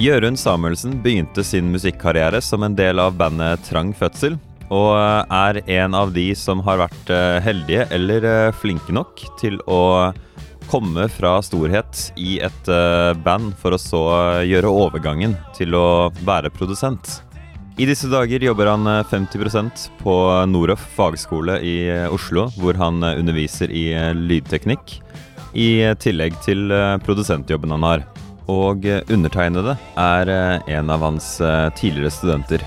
Jørund Samuelsen begynte sin musikkarriere som en del av bandet Trang Fødsel, og er en av de som har vært eh, heldige eller eh, flinke nok til å komme fra storhet i et eh, band for å så gjøre overgangen til å være produsent. I disse dager jobber han 50% på Noroff fagskole i Oslo, hvor han underviser i lydteknikk, i tillegg til produsentjobben han har. Og undertegnede er en av hans tidligere studenter.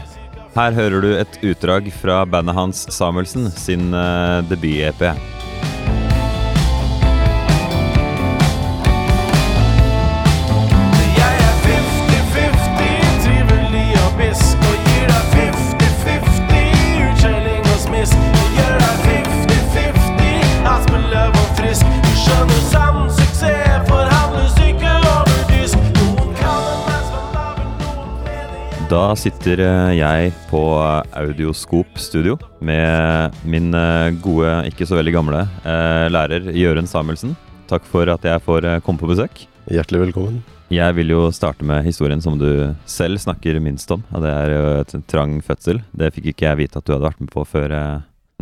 Her hører du et utdrag fra bandet hans Samuelsen sin debut-EP. Da sitter eh, jeg på Audioskop studio med min eh, gode, ikke så veldig gamle eh, lærer Jørund Samuelsen. Takk for at jeg får komme på besøk. Hjertelig velkommen. Jeg vil jo starte med historien som du selv snakker minst om. Og det er jo et trang fødsel. Det fikk ikke jeg vite at du hadde vært med på før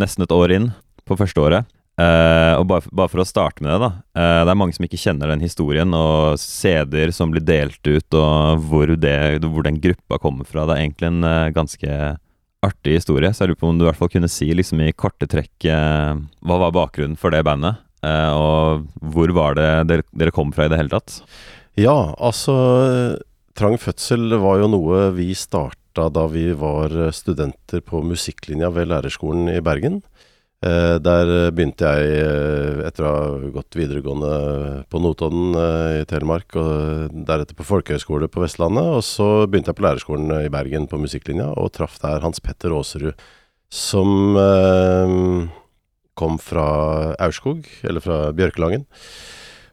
nesten et år inn på første året. Eh, og bare, bare for å starte med det, da. Uh, det er mange som ikke kjenner den historien, og CD-er som blir delt ut, og hvor, det, hvor den gruppa kommer fra. Det er egentlig en uh, ganske artig historie, så jeg lurer på om du i hvert fall kunne si liksom i korte trekk hva var bakgrunnen for det bandet? Og hvor var det dere, dere kom fra i det hele tatt? Ja, altså Trang fødsel var jo noe vi starta da vi var studenter på musikklinja ved lærerskolen i Bergen. Eh, der begynte jeg, eh, etter å ha gått videregående på Notodden eh, i Telemark, og deretter på folkehøyskole på Vestlandet. Og så begynte jeg på lærerskolen i Bergen på musikklinja, og traff der Hans Petter Aasrud, som kom fra Aurskog, eller fra Bjørkelangen.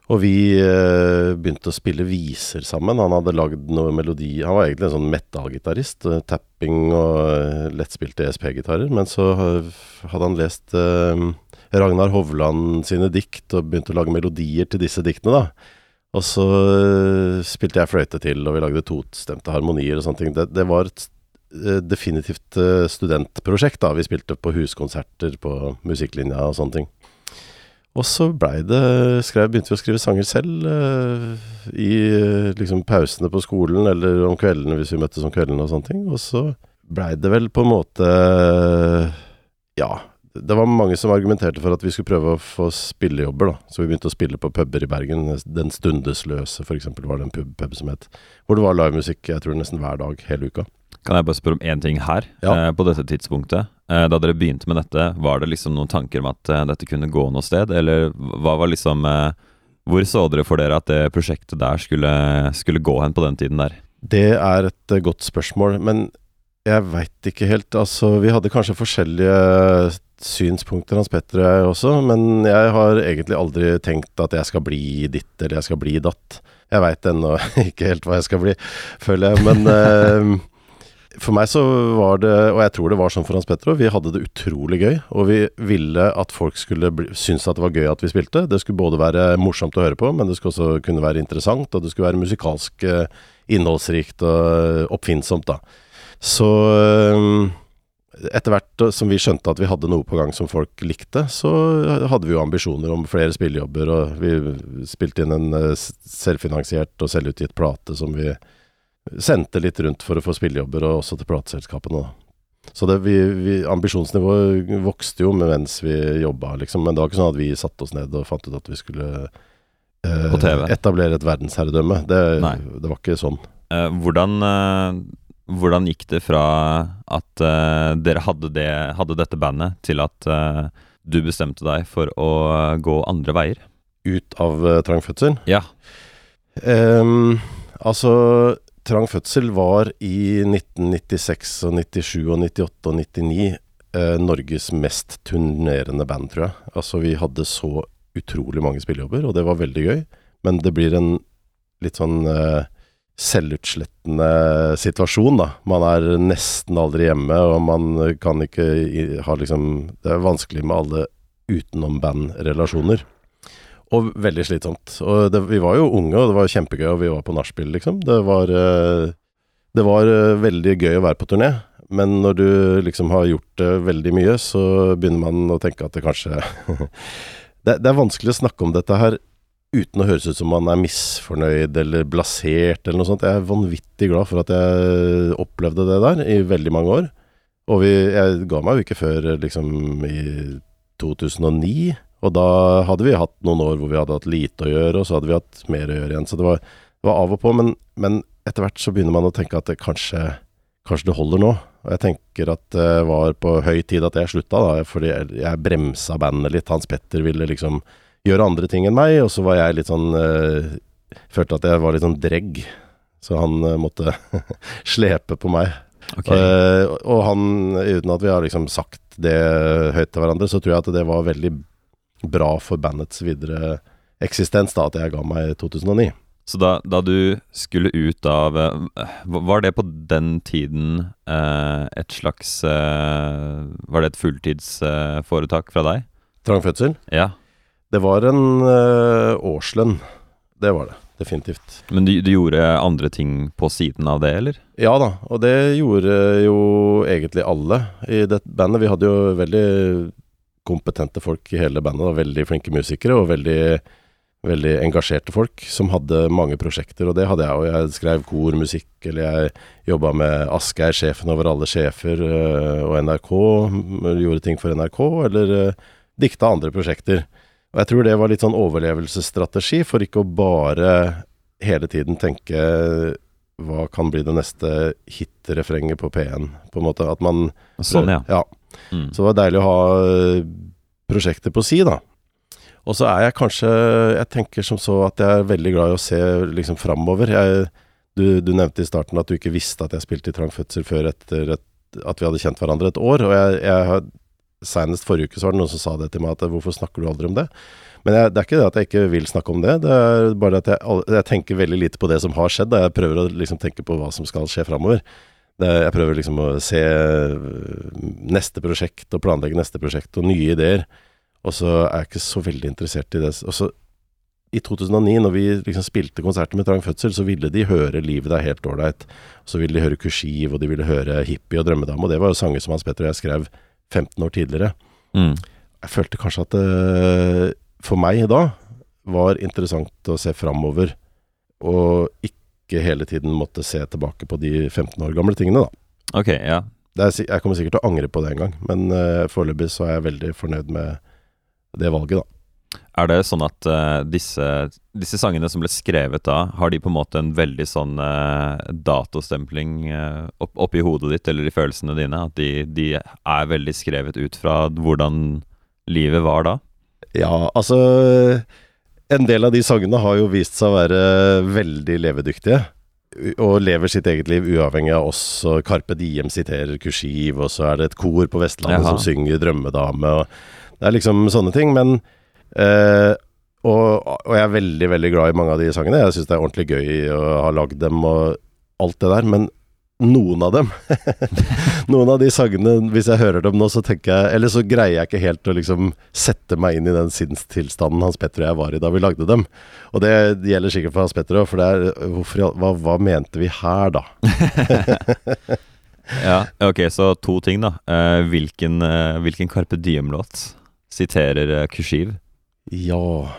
Og vi eh, begynte å spille viser sammen. Han hadde lagd noe melodi Han var egentlig en sånn metal-gitarist. eh, tapping og eh, lettspilte ESP-gitarer. Men så eh, hadde han lest eh, Ragnar Hovland sine dikt og begynte å lage melodier til disse diktene, da. Og så eh, spilte jeg fløyte til, og vi lagde tostemte harmonier og sånne ting. Det, det var et definitivt studentprosjekt, da. Vi spilte på huskonserter på musikklinja og sånne ting. Og så blei det skrev, Begynte vi å skrive sanger selv uh, i eh, liksom pausene på skolen, eller om kveldene hvis vi møttes om kveldene og sånne ting. Og så blei det vel på en måte Ja. Det var mange som argumenterte for at vi skulle prøve å få spillejobber, da. Så vi begynte å spille på puber i Bergen. Den Stundesløse, for eksempel, var det en pub, pub som het. Hvor det var livemusikk jeg tror nesten hver dag hele uka. Kan jeg bare spørre om én ting her? Ja. Eh, på dette tidspunktet, da dere begynte med dette, var det liksom noen tanker om at eh, dette kunne gå noe sted, eller hva var liksom eh, Hvor så dere for dere at det prosjektet der skulle, skulle gå hen på den tiden der? Det er et eh, godt spørsmål, men jeg veit ikke helt. Altså, vi hadde kanskje forskjellige synspunkter, Hans Petter og jeg også, men jeg har egentlig aldri tenkt at jeg skal bli ditt eller jeg skal bli datt. Jeg veit ennå ikke helt hva jeg skal bli, føler jeg, men eh, for meg så var det, og jeg tror det var sånn for Hans Petter òg, vi hadde det utrolig gøy. Og vi ville at folk skulle bli, synes at det var gøy at vi spilte. Det skulle både være morsomt å høre på, men det skulle også kunne være interessant, og det skulle være musikalsk eh, innholdsrikt og oppfinnsomt, da. Så eh, etter hvert eh, som vi skjønte at vi hadde noe på gang som folk likte, så hadde vi jo ambisjoner om flere spillejobber, og vi spilte inn en eh, selvfinansiert og selvutgitt plate som vi sendte litt rundt for å få spillejobber, og også til plateselskapene. Så det, vi, vi, ambisjonsnivået vokste jo mens vi jobba, liksom. Men det var ikke sånn at vi satte oss ned og fant ut at vi skulle eh, etablere et verdensherredømme. Det, det var ikke sånn. Eh, hvordan, eh, hvordan gikk det fra at eh, dere hadde, det, hadde dette bandet, til at eh, du bestemte deg for å gå andre veier? Ut av uh, trang fødsel. Ja. Ehm, altså, Trang fødsel var i 1996 og 97 og 98 og 99 eh, Norges mest turnerende band, tror jeg. Altså, vi hadde så utrolig mange spillejobber, og det var veldig gøy. Men det blir en litt sånn eh, selvutslettende situasjon, da. Man er nesten aldri hjemme, og man kan ikke ha liksom Det er vanskelig med alle utenom-band-relasjoner. Og veldig slitsomt. Og det, vi var jo unge, og det var kjempegøy, og vi var på nachspiel, liksom. Det var, eh, det var eh, veldig gøy å være på turné. Men når du liksom har gjort veldig mye, så begynner man å tenke at det kanskje det, det er vanskelig å snakke om dette her uten å høres ut som man er misfornøyd eller blasert eller noe sånt. Jeg er vanvittig glad for at jeg opplevde det der i veldig mange år. Og vi, jeg ga meg jo ikke før liksom i 2009. Og da hadde vi hatt noen år hvor vi hadde hatt lite å gjøre, og så hadde vi hatt mer å gjøre igjen. Så det var, det var av og på. Men, men etter hvert så begynner man å tenke at det kanskje, kanskje det holder nå. Og jeg tenker at det var på høy tid at jeg slutta, da, fordi jeg, jeg bremsa bandet litt. Hans Petter ville liksom gjøre andre ting enn meg, og så var jeg litt sånn øh, Følte at jeg var litt sånn dregg, så han øh, måtte slepe på meg. Okay. Eh, og han, uten at vi har liksom sagt det høyt til hverandre, så tror jeg at det var veldig bra for bandets videre eksistens da, at jeg ga meg i 2009. Så da, da du skulle ut av eh, Var det på den tiden eh, et slags eh, Var det et fulltidsforetak fra deg? Trang fødsel. Ja. Det var en eh, årslønn. Det var det. Definitivt. Men du, du gjorde andre ting på siden av det, eller? Ja da, og det gjorde jo egentlig alle i det bandet. Vi hadde jo veldig kompetente folk i hele bandet. Da. Veldig flinke musikere og veldig, veldig engasjerte folk som hadde mange prosjekter. Og det hadde jeg. Og jeg skrev kormusikk, eller jeg jobba med Asgeir, sjefen over alle sjefer, øh, og NRK. Gjorde ting for NRK, eller øh, dikta andre prosjekter. Og jeg tror det var litt sånn overlevelsesstrategi for ikke å bare hele tiden tenke hva kan bli det neste hitrefrenget på P1, på en måte. At man Sånn, ja. ja. Mm. Så det var deilig å ha prosjektet prosjekter på si, da. Og så er jeg kanskje Jeg tenker som så at jeg er veldig glad i å se liksom framover. Jeg, du, du nevnte i starten at du ikke visste at jeg spilte i Trang fødsel før etter et, at vi hadde kjent hverandre et år. Og jeg, jeg Senest forrige uke så var det noen som sa det til meg, at hvorfor snakker du aldri om det? Men jeg, det er ikke det at jeg ikke vil snakke om det, det er bare at jeg, jeg tenker veldig lite på det som har skjedd. Da. Jeg prøver å liksom tenke på hva som skal skje framover. Jeg prøver liksom å se øh, neste prosjekt og planlegge neste prosjekt og nye ideer. Og så er jeg ikke så veldig interessert i det. Og så i 2009, når vi liksom spilte konserter med Trang fødsel, så ville de høre 'Livet er helt ålreit'. Så ville de høre 'Kursiv', og de ville høre 'Hippie' og 'Drømmedame'. Og det var jo sanger som Hans Petter og jeg skrev 15 år tidligere. Mm. Jeg følte kanskje at det for meg da var interessant å se framover, og ikke hele tiden måtte se tilbake på de 15 år gamle tingene, da. Ok, ja. Det er, jeg kommer sikkert til å angre på det en gang, men uh, foreløpig så er jeg veldig fornøyd med det valget, da. Er det sånn at uh, disse, disse sangene som ble skrevet da, har de på en måte en veldig sånn uh, datostempling uh, opp, oppi hodet ditt eller i følelsene dine? At de, de er veldig skrevet ut fra hvordan livet var da? Ja, altså En del av de sangene har jo vist seg å være veldig levedyktige. Og lever sitt eget liv uavhengig av oss. Og Carpe Diem siterer kursiv, og så er det et kor på Vestlandet Jaha. som synger 'Drømmedame'. Og det er liksom sånne ting. Men eh, og, og jeg er veldig, veldig glad i mange av de sangene. Jeg syns det er ordentlig gøy å ha lagd dem og alt det der. Men noen av dem Noen av de sangene, hvis jeg hører dem nå, så tenker jeg Eller så greier jeg ikke helt å liksom sette meg inn i den sinnstilstanden Hans Petter og jeg var i da vi lagde dem. Og det gjelder sikkert for Hans Petter òg, for det er hvorfor, hva, hva mente vi her, da? Ja, ok, så to ting da. Eh, hvilken, eh, hvilken Carpe Diem-låt siterer eh, kursiv? Ja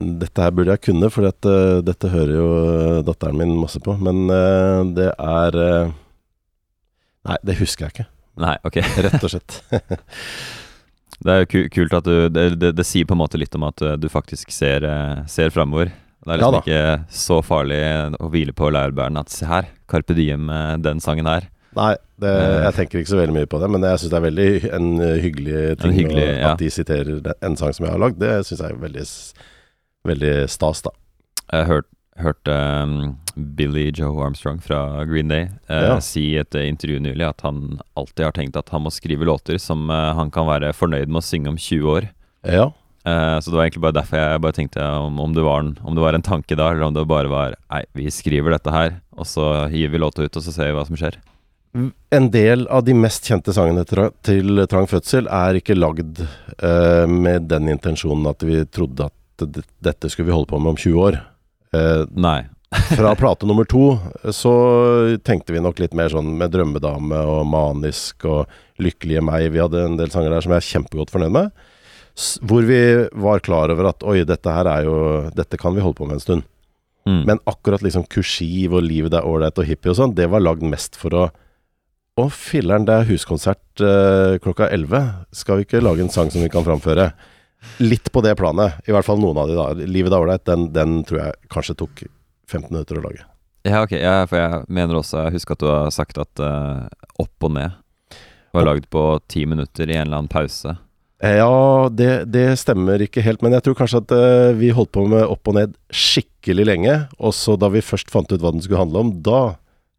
Dette her burde jeg kunne, for dette, dette hører jo datteren min masse på. Men uh, det er eh, Nei, det husker jeg ikke, Nei, ok. rett og slett. Det er jo kult at du det, det, det sier på en måte litt om at eh, du faktisk ser, eh, ser framover. Det er liksom ja, ikke så farlig å hvile på laurbærene at se her, Carpe Diem, eh, den sangen her. Nei, det, jeg tenker ikke så veldig mye på det, men jeg syns det er veldig en hyggelig ting hyggelig, å- ja. at de siterer en sang som jeg har lagd. Det syns jeg er veldig, veldig stas, da. Jeg hørte hørte um, Billy Joe Armstrong fra Green Day eh, Ja. si i et eh, intervju nylig at han alltid har tenkt at han må skrive låter som eh, han kan være fornøyd med å synge om 20 år. Ja. Eh, så det var egentlig bare derfor jeg bare tenkte om, om, det var en, om det var en tanke da, eller om det bare var Nei, vi skriver dette her, og så gir vi låta ut, og så ser vi hva som skjer. En del av de mest kjente sangene til Trang fødsel er ikke lagd eh, med den intensjonen at vi trodde at at dette skulle vi holde på med om 20 år. Eh, Nei. fra plate nummer to så tenkte vi nok litt mer sånn med 'Drømmedame' og 'Manisk' og 'Lykkelige meg'. Vi hadde en del sanger der som jeg er kjempegodt fornøyd med. Hvor vi var klar over at oi, dette her er jo Dette kan vi holde på med en stund. Mm. Men akkurat liksom kursiv og livet er ålreit og hippie og sånn, det var lagd mest for å Å, filler'n, det er huskonsert eh, klokka 11. Skal vi ikke lage en sang som vi kan framføre? Litt på det planet. I hvert fall noen av de, da. 'Livet er ålreit', den, den tror jeg kanskje tok 15 minutter å lage. Ja, ok. Ja, for jeg mener også Jeg husker at du har sagt at uh, Opp og ned var lagd på ti minutter i en eller annen pause. Eh, Ja, det, det stemmer ikke helt, men jeg tror kanskje at uh, vi holdt på med opp og ned skikkelig lenge. Og så da vi først fant ut hva den skulle handle om, da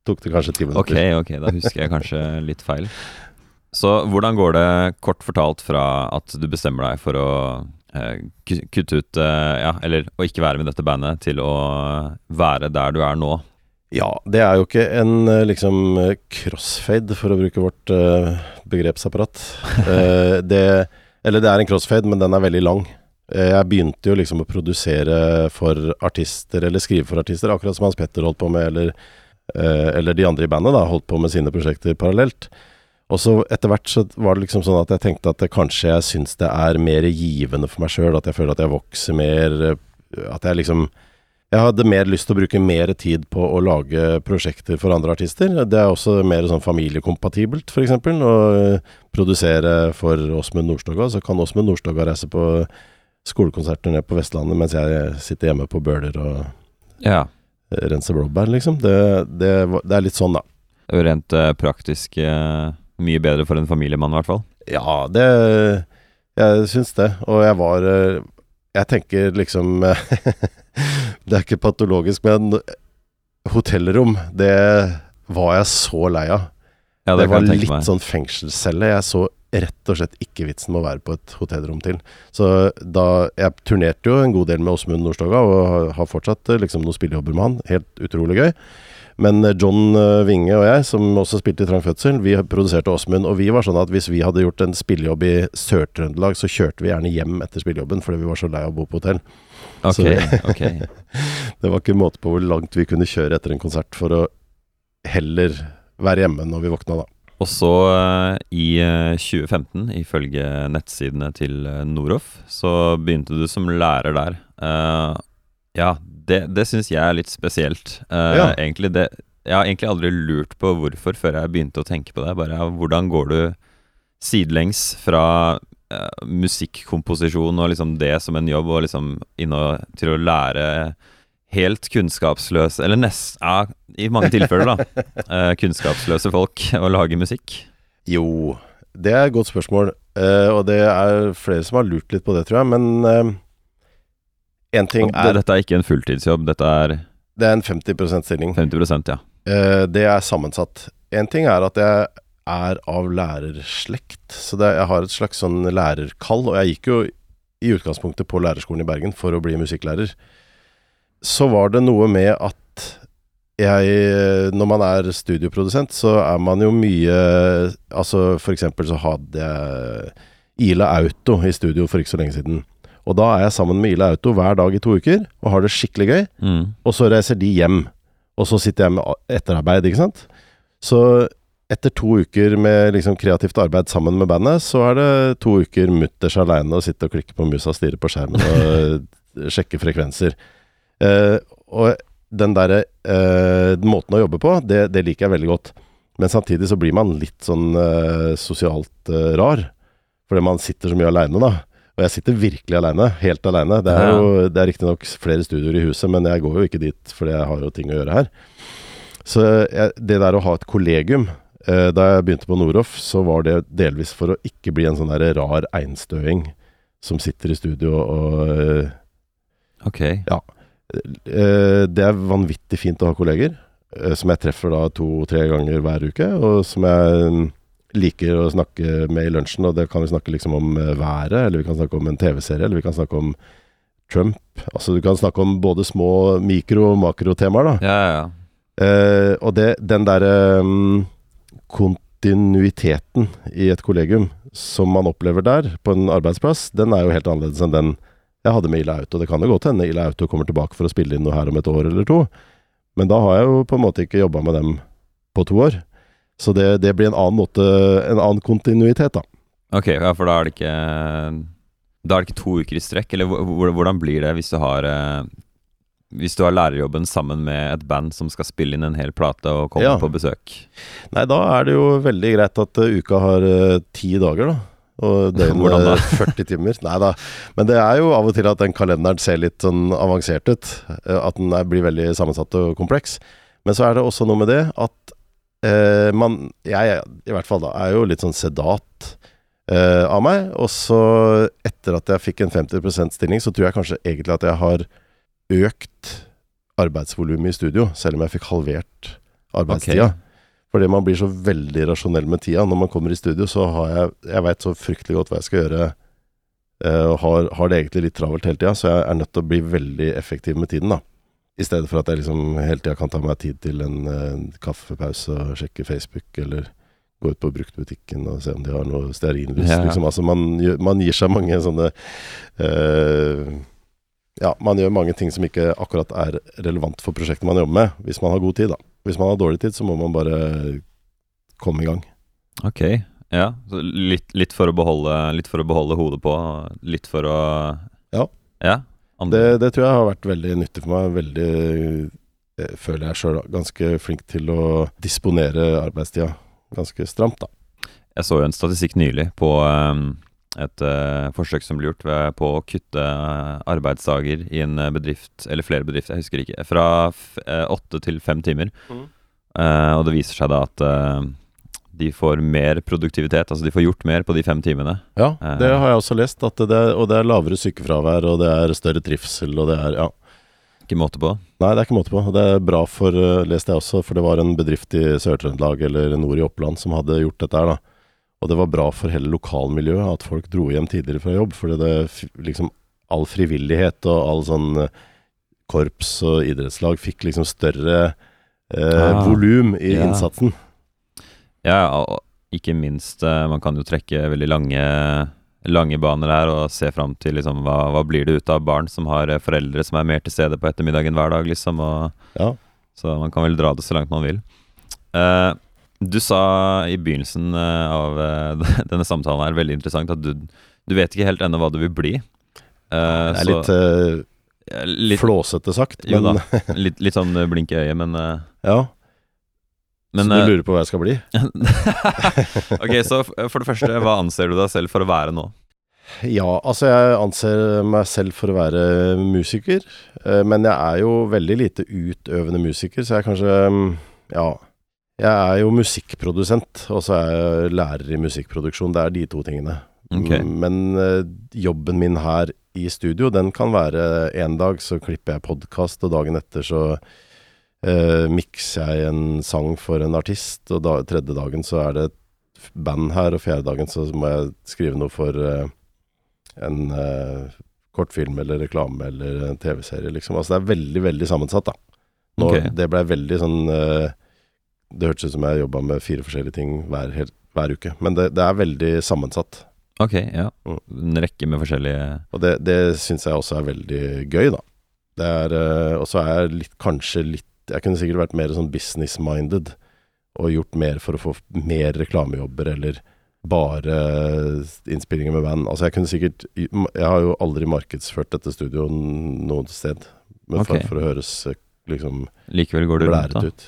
tok det kanskje ti Ok, ok, da husker jeg kanskje litt feil. Så hvordan går det kort fortalt fra at du bestemmer deg for å eh, kutte ut eh, Ja, eller å ikke være med dette bandet, til å være der du er nå? Ja, det er jo ikke en eh, liksom eh, crossfade, for å bruke vårt eh, begrepsapparat. Eh, det, eller det er en crossfade, men den er veldig lang. Jeg begynte jo liksom å produsere for artister, eller skrive for artister, akkurat som Hans Petter holdt på med, eller, eller de andre i bandet da, holdt på med sine prosjekter parallelt. Og så etter hvert så var det liksom sånn at jeg tenkte at kanskje jeg syns det er mer givende for meg sjøl, at jeg føler at jeg vokser mer, eh, at jeg liksom jeg hadde mer lyst til å bruke mer tid på å lage prosjekter for andre artister. Det er også mer sånn familiekompatibelt, f.eks. Å eh, produsere for Åsmund Nordstoga. Så kan Åsmund Nordstoga reise på skolekonserter ned på Vestlandet, mens jeg sitter hjemme på Bøler og Ja. eh, renser blåbær, liksom. Det, det, det er litt sånn, da. Rent praktisk eh, mye bedre for en familiemann, i hvert fall. Ja, det Jeg syns det. Og jeg var eh, Jeg tenker liksom Det er ikke patologisk, men hotellrom, det var jeg så lei av. Ja, det, det, var litt meg. sånn fengselscelle. Jeg så rett og slett ikke vitsen med å være på et hotellrom til. Så da Jeg turnerte jo en god del med Åsmund Nordstoga, og har- har fortsatt eh, liksom noen spillejobber med han. Helt utrolig gøy. Men eh, John eh, Winge og jeg, som også spilte i Trang Fødsel, vi produserte Åsmund. Og vi var sånn at hvis vi hadde gjort en spillejobb i Sør-Trøndelag, så kjørte vi gjerne hjem etter spillejobben fordi vi var så lei av å bo på hotell. Ok, så- ok. Det var ikke måte på hvor langt vi kunne kjøre etter en konsert for å heller være hjemme når vi våkna, da. Og så eh, i eh, 2015, ifølge nettsidene til Noroff, så begynte du som lærer der. Uh, ja, det, det syns jeg er litt spesielt. Uh, Ja. egentlig det, jeg har egentlig aldri lurt på hvorfor før jeg begynte å tenke på det. Bare ja, hvordan går du sidelengs fra uh, musikkomposisjon og liksom det som en jobb, og liksom inn og, til å lære helt kunnskapsløse Eller nest, ja, i mange tilfeller, da. Uh, kunnskapsløse folk å lage musikk. Jo, det er et godt spørsmål. og det er flere som har lurt litt på det, tror jeg. Men én ting er det, dette er ikke en fulltidsjobb, dette er Det er en 50% stilling. 50% ja. Eh, det er sammensatt. Én ting er at jeg er av lærerslekt, så det, jeg har et slags sånn lærerkall. Og jeg gikk jo i utgangspunktet på lærerskolen i Bergen for å bli musikklærer. Så var det noe med at jeg Når man er studioprodusent, så er man jo mye Altså for eksempel så hadde jeg Ila Auto i studio for ikke så lenge siden. Og da er jeg sammen med Ila Auto hver dag i to uker og har det skikkelig gøy. Mm. Og så reiser de hjem. Og så sitter jeg med etterarbeid, ikke sant. Så etter to uker med liksom kreativt arbeid sammen med bandet, så er det to uker mutters aleine å sitte og klikke på musa, stirre på skjermen og sjekke frekvenser. Eh, og den derre eh, måten å jobbe på, det, det liker jeg veldig godt. Men samtidig så blir man litt sånn eh, sosialt eh, rar. Fordi man sitter så mye aleine, da. Og jeg sitter virkelig aleine. Helt aleine. Det er jo det er riktignok flere studioer i huset, men jeg går jo ikke dit fordi jeg har jo ting å gjøre her. Så jeg, det der å ha et kollegium eh, Da jeg begynte på Noroff, så var det delvis for å ikke bli en sånn der rar einstøing som sitter i studio og eh, Ok. Eh, Det er vanvittig fint å ha kolleger, eh, som jeg treffer da to-tre ganger hver uke, og som jeg mm, liker å snakke med i lunsjen. Og det kan vi snakke liksom om eh, været, eller vi kan snakke om en TV-serie, eller vi kan snakke om Trump. Altså du kan snakke om både små mikro- og makrotemaer, da. Ja, ja, ja. Eh, og det, den derre um, kontinuiteten i et kollegium som man opplever der, på en arbeidsplass, den er jo helt annerledes enn den jeg hadde med Ila Auto. Det kan jo godt hende Ila Auto kommer tilbake for å spille inn noe her om et år eller to. Men da har jeg jo på en måte ikke jobba med dem på to år. Så det, det blir en annen måte, en annen kontinuitet, da. Ok, ja, for da er det ikke Da er det ikke to uker i strekk, eller hvor- hvor- hvordan blir det hvis du har eh, Hvis du har lærerjobben sammen med et band som skal spille inn en hel plate og komme Ja. på besøk? Nei, da er det jo veldig greit at eh, uka har eh, ti dager, da. Og døgnet 40 timer. Nei da. Men det er jo av og til at den kalenderen ser litt sånn avansert ut. At den blir veldig sammensatt og kompleks. Men så er det også noe med det at eh, man Jeg i hvert fall da er jo litt sånn sedat eh, av meg. Og så etter at jeg fikk en 50% stilling, så tror jeg kanskje egentlig at jeg har økt arbeidsvolumet i studio, selv om jeg fikk halvert arbeidstida. Fordi man blir så veldig rasjonell med tida. Når man kommer i studio, så har jeg Jeg veit så fryktelig godt hva jeg skal gjøre, eh, og har, har det egentlig litt travelt hele tida, så jeg er nødt til å bli veldig effektiv med tiden, da. I stedet for at jeg liksom hele tida kan ta meg tid til en en, kaffepause og sjekke Facebook, eller gå ut på bruktbutikken og se om de har noe stearinlys. Ja. Liksom. Altså man, man gir seg mange sånne uh, Ja, man gjør mange ting som ikke akkurat er relevant for prosjektet man jobber med, hvis man har god tid, da. Hvis man har dårlig tid, så må man bare komme i gang. Ok, ja. Så litt, litt, for beholde, litt for å beholde hodet på, litt for å Ja. Ja. Det, Andre, det tror jeg har vært veldig nyttig for meg. Veldig, jeg føler jeg sjøl, ganske flink til å disponere arbeidstida ganske stramt, da. Jeg så jo en statistikk nylig på ehm, et eh, forsøk som ble gjort ved, på å kutte eh, arbeidsdager i en eh, bedrift, eller flere bedrifter, jeg husker ikke, fra f- eh, åtte til fem timer. Mm. Uh, og det viser seg da at eh, de får mer produktivitet, altså de får gjort mer på de fem timene. Ja, Eh. det har jeg også lest, det er, og det er lavere sykefravær, og det er større trivsel, og det er Ja. Ikke måte på. Nei, det er ikke måte på. Det er bra for, eh, leste jeg også, for det var en bedrift i Sør-Trøndelag eller nord i Oppland som hadde gjort dette her, da. Og det var bra for hele lokalmiljøet at folk dro hjem tidligere fra jobb, fordi det liksom All frivillighet og all sånn eh, korps og idrettslag fikk liksom større eh, Ah, volum i ja. innsatsen. Ja, ikke minst, eh, man kan jo trekke veldig lange, lange baner her og se fram til liksom, hva, hva blir det ut av barn som har eh, foreldre som er mer til stede på ettermiddagen hver dag, liksom. Og, Ja. så man kan vel dra det så langt man vil. Uh, du sa i begynnelsen av denne samtalen her, veldig interessant, at du, du vet ikke helt ennå hva du vil bli. Uh, Det er så- litt, uh, litt, flåsete sagt, Jo men da. litt, litt sånn blink i øyet, men, uh, ja. Men så eh, du lurer på hva jeg skal bli? Ok, så for det første, hva anser du deg selv for å være nå? Ja, altså jeg anser meg selv for å være musiker, eh, men jeg er jo veldig lite utøvende musiker, så jeg er kanskje mm, Ja. Jeg er jo musikkprodusent, og så er jeg lærer i musikkproduksjon. Det er de to tingene. Ok. Mm, Men eh, jobben min her i studio, den kan være en dag så klipper jeg podkast, og dagen etter så uh, mikser jeg en sang for en artist, og da, tredje dagen så er det et band her, og fjerde dagen så må jeg skrive noe for eh, en eh, kortfilm eller reklame eller en TV-serie, liksom. Altså det er veldig, veldig sammensatt, da. Nå, okay. Det blei veldig sånn eh, Det hørtes ut som jeg jobba med fire forskjellige ting hver, helt, hver uke, men det, det er veldig sammensatt. Ok, ja. Mm. En rekke med forskjellige Og det, det syns jeg også er veldig gøy, da. Det eh, Og så er jeg litt, kanskje litt Jeg kunne sikkert vært mer sånn business-minded og gjort mer for å få mer reklamejobber, eller bare innspillinger med band. Altså jeg kunne sikkert Jeg har jo aldri markedsført dette studioet noe sted, men for, for å høres eh, liksom Likevel går det rundt, da. ut.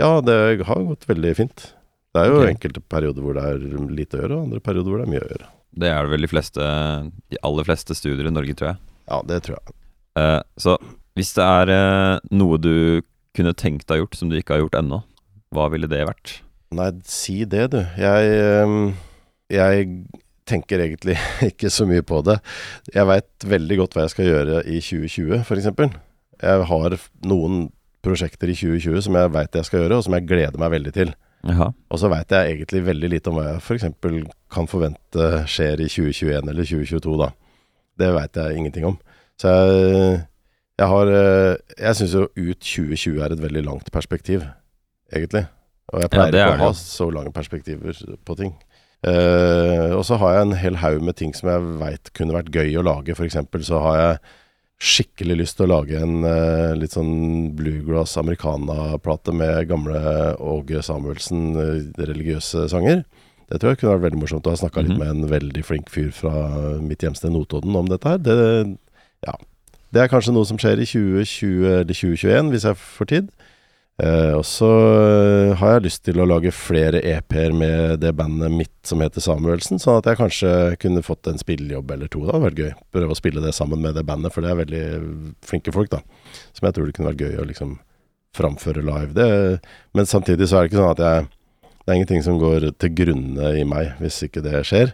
Ja, det har gått veldig fint. Det er jo okay. enkelte perioder hvor det er lite å gjøre, og andre perioder hvor det er mye å gjøre. Det er det vel de fleste De aller fleste studier i Norge, tror jeg. Ja, det tror jeg. Uh, så hvis det er uh, noe du kunne tenkt deg gjort som du ikke har gjort ennå, hva ville det vært? Nei, si det, du. Jeg, ehm, jeg tenker egentlig ikke så mye på det. Jeg veit veldig godt hva jeg skal gjøre i 2020, f.eks. Jeg har noen prosjekter i 2020 som jeg veit jeg skal gjøre, og som jeg gleder meg veldig til. Aha. Og så veit jeg egentlig veldig lite om hva jeg f.eks. kan forvente skjer i 2021 eller 2022, da. Det veit jeg ingenting om. Så jeg, jeg har eh, Jeg syns jo ut 2020 er et veldig langt perspektiv, egentlig. Og jeg pleier er ikke å ha så lange perspektiver på ting. Uh, og så har jeg en hel haug med ting som jeg veit kunne vært gøy å lage. Eksempel så har jeg skikkelig lyst til å lage en uh, litt sånn bluegrass americana-plate med gamle Åge Samuelsen, uh, religiøse sanger. Det tror jeg kunne vært veldig morsomt. å ha snakka mm -hmm. litt med en veldig flink fyr fra mitt hjemsted Notodden om dette her. Det, ja. Det er kanskje noe som skjer i 2020 eller 2021, hvis jeg får tid. Eh, og så eh, har jeg lyst til å lage flere EP-er med det bandet mitt som heter Samuelsen, sånn at jeg kanskje kunne fått en spillejobb eller to. Det hadde vært gøy. Prøve å spille det sammen med det bandet, for det er veldig flinke folk, da. Som jeg tror det kunne vært gøy å liksom framføre live. Det, men samtidig så er det ikke sånn at jeg Det er ingenting som går til grunne i meg hvis ikke det skjer.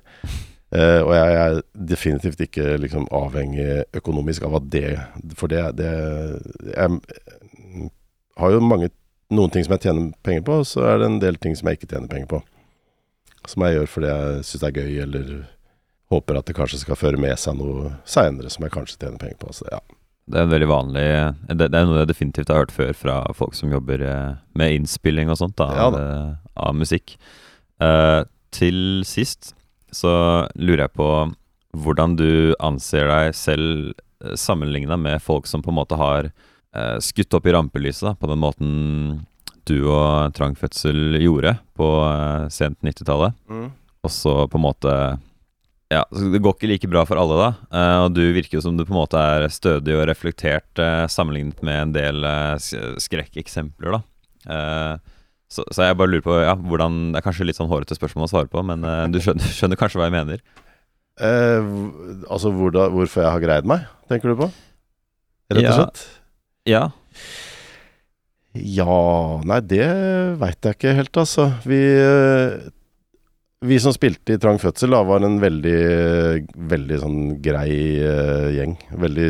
Eh, og jeg er definitivt ikke liksom avhengig økonomisk av at det For det, det Jeg har jo mange noen ting som jeg tjener penger på, og så er det en del ting som jeg ikke tjener penger på. Som jeg gjør fordi jeg syns det er gøy, eller håper at det kanskje skal føre med seg noe seinere som jeg kanskje tjener penger på. Så ja. Det er veldig vanlig Det, det er noe jeg definitivt har hørt før fra folk som jobber eh, med innspilling og sånt da, Ja av, eh, av musikk. Uh, til sist så lurer jeg på hvordan du anser deg selv uh, sammenligna med folk som på en måte har eh, skutt opp i rampelyset da, på den måten du og Trang Fødsel gjorde på eh, sent 90-tallet. Og så på en måte Ja, det går ikke like bra for alle, da. Eh, og du virker jo som du på en måte er stødig og reflektert eh, sammenlignet med en del eh, skrekkeksempler, da. Så, så jeg bare lurer på ja, hvordan Det er kanskje litt sånn hårete spørsmål å svare på, men uh, du skjønner, skjønner kanskje hva jeg mener? Uh, altså altså hvordan, hvorfor jeg har greid meg, tenker du på? Rett og slett? Ja. Ja Nei, det veit jeg ikke helt, altså. Vi, eh, vi som spilte i Trang fødsel, da, var en veldig, veldig sånn grei uh, gjeng. Veldig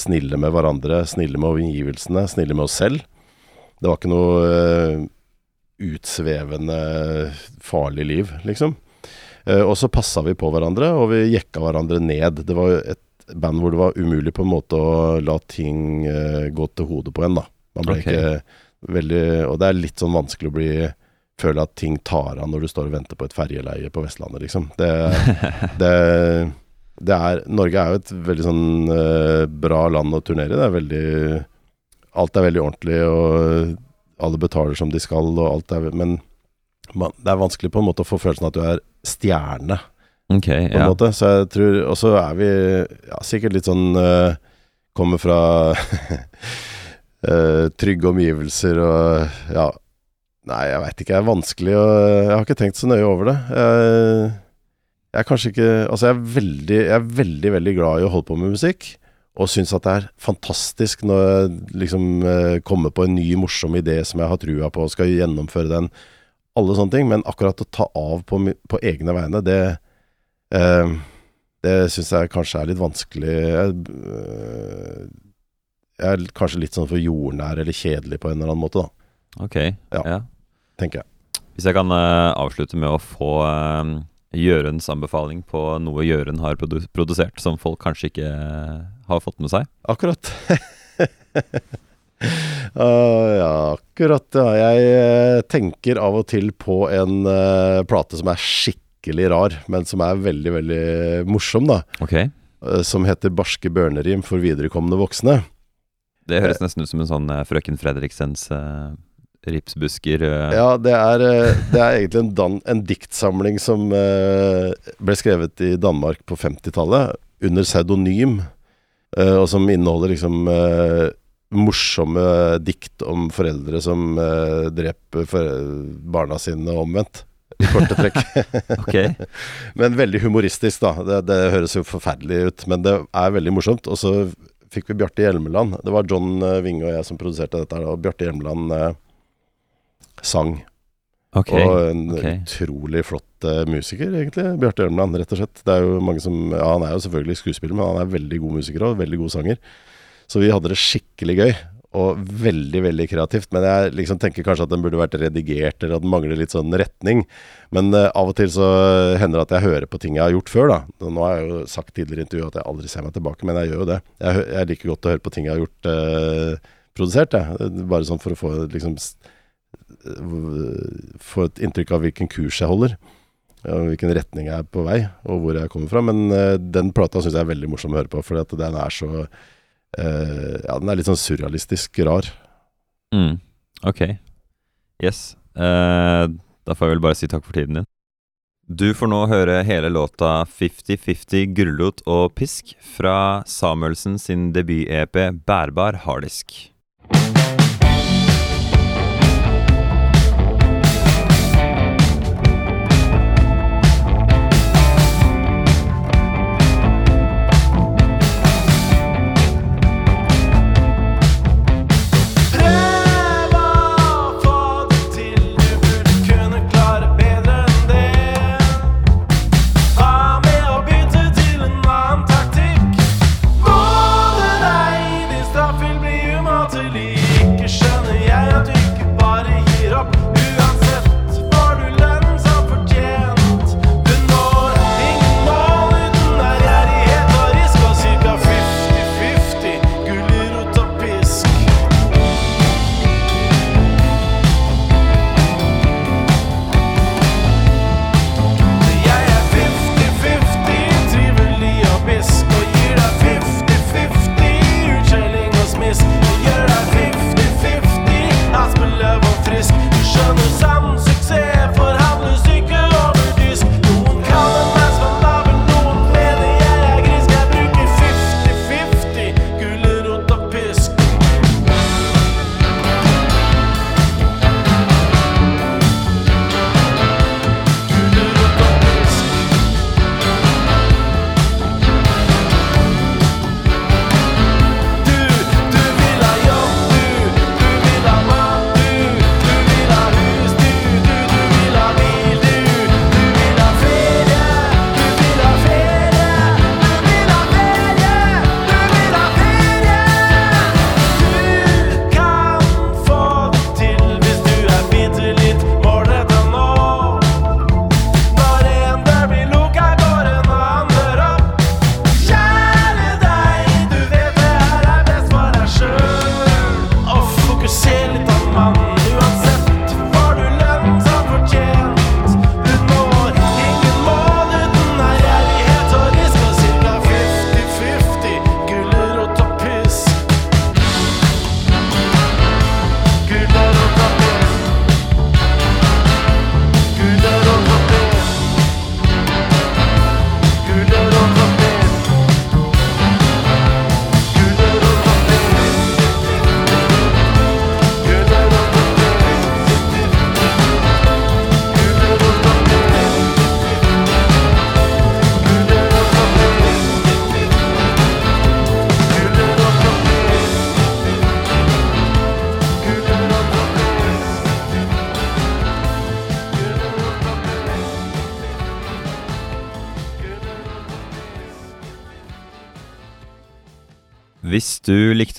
snille med hverandre, snille med omgivelsene, snille med oss selv. Det var ikke noe utsvevende, farlig liv, liksom. Eh, og så passa vi på hverandre, og vi jekka hverandre ned. Det var et band hvor det var umulig på en måte å la ting eh, gå til hodet på en, da. Man ble okay. ikke veldig Og det er litt sånn vanskelig å bli føle at ting tar av når du står og venter på et ferjeleie på Vestlandet, liksom. Det, det, det er Norge er jo et veldig sånn eh, bra land å turnere i. Det er veldig Alt er veldig ordentlig, og alle betaler som de skal, og alt er Men man, det er vanskelig på en måte å få følelsen at du er stjerne Ok, på en ja. måte. Så jeg tror Og så er vi ja, sikkert litt sånn uh, Kommer fra uh, trygge omgivelser og ja. Nei, jeg veit ikke. Det er vanskelig å Jeg har ikke tenkt så nøye over det. Jeg, jeg er kanskje ikke Altså, jeg er veldig, jeg er veldig, veldig glad i å holde på med musikk. Og syns at det er fantastisk når jeg liksom eh, kommer på en ny, morsom idé som jeg har trua på og skal gjennomføre den. Alle sånne ting. Men akkurat å ta av på, på egne vegne, det Eh, det syns jeg kanskje er litt vanskelig. Jeg, øh, jeg er kanskje litt sånn for jordnær eller kjedelig på en eller annen måte, da, Ok, Ja. ja. tenker jeg. Hvis jeg kan uh, avslutte med å få uh, Jørunds anbefaling på noe Jørund har produ produsert, som folk kanskje ikke eh, har fått med seg. Akkurat. uh, ja, akkurat. Ja. Jeg eh, tenker av og til på en uh, plate som er skikkelig rar, men som er veldig, veldig morsom, da. Okay. Uh, som heter 'Barske børnerim for viderekomne voksne'. Det høres nesten ut som en sånn Frøken Fredriksens ripsbusker. eh. Ja, det er, eh, det er egentlig en, dan en diktsamling som eh, ble skrevet i Danmark på 50-tallet, under pseudonym, og som inneholder liksom morsomme dikt om foreldre som dreper barna sine omvendt. I korte trekk. okay. men veldig humoristisk, da. Det, det høres jo forferdelig ut, men det er veldig morsomt. Og så fikk vi Bjarte Hjelmeland. Det var John Winge og jeg som produserte dette, og Bjarte Hjelmeland sang. Okay, Og en okay. utrolig flott uh, musiker, egentlig. Bjarte Ørnland, rett og slett. Det er jo mange som Ja, han er jo selvfølgelig skuespiller, men han er veldig god musiker og veldig god sanger. Så vi hadde det skikkelig gøy. Og veldig, veldig kreativt. Men jeg liksom tenker kanskje at den burde vært redigert, eller at den mangler litt sånn retning. Men uh, av og til så hender det at jeg hører på ting jeg har gjort før, da. Nå har jeg jo sagt tidligere i intervjuet at jeg aldri ser meg tilbake, men jeg gjør jo det. Jeg, jeg liker godt å høre på ting jeg har gjort uh, produsert, jeg. Bare sånn for å få liksom Eh, få et inntrykk av hvilken kurs jeg holder. Eh, og Hvilken retning jeg er på vei, og hvor jeg kommer fra. Men eh, den plata syns jeg er veldig morsom å høre på, for den er så Ja, den er litt sånn surrealistisk rar. Mm. Ok. Yes. Uh, da får jeg vel bare si takk for tiden din. Du får nå høre hele låta 50-50 Gulrot og pisk fra Samuelsen sin debut-EP Bærbar harddisk.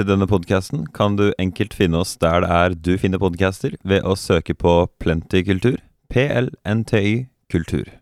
til denne podkasten kan du enkelt finne oss der det er du finner podcaster, ved å søke på Plenty Kultur, PLNTY Kultur.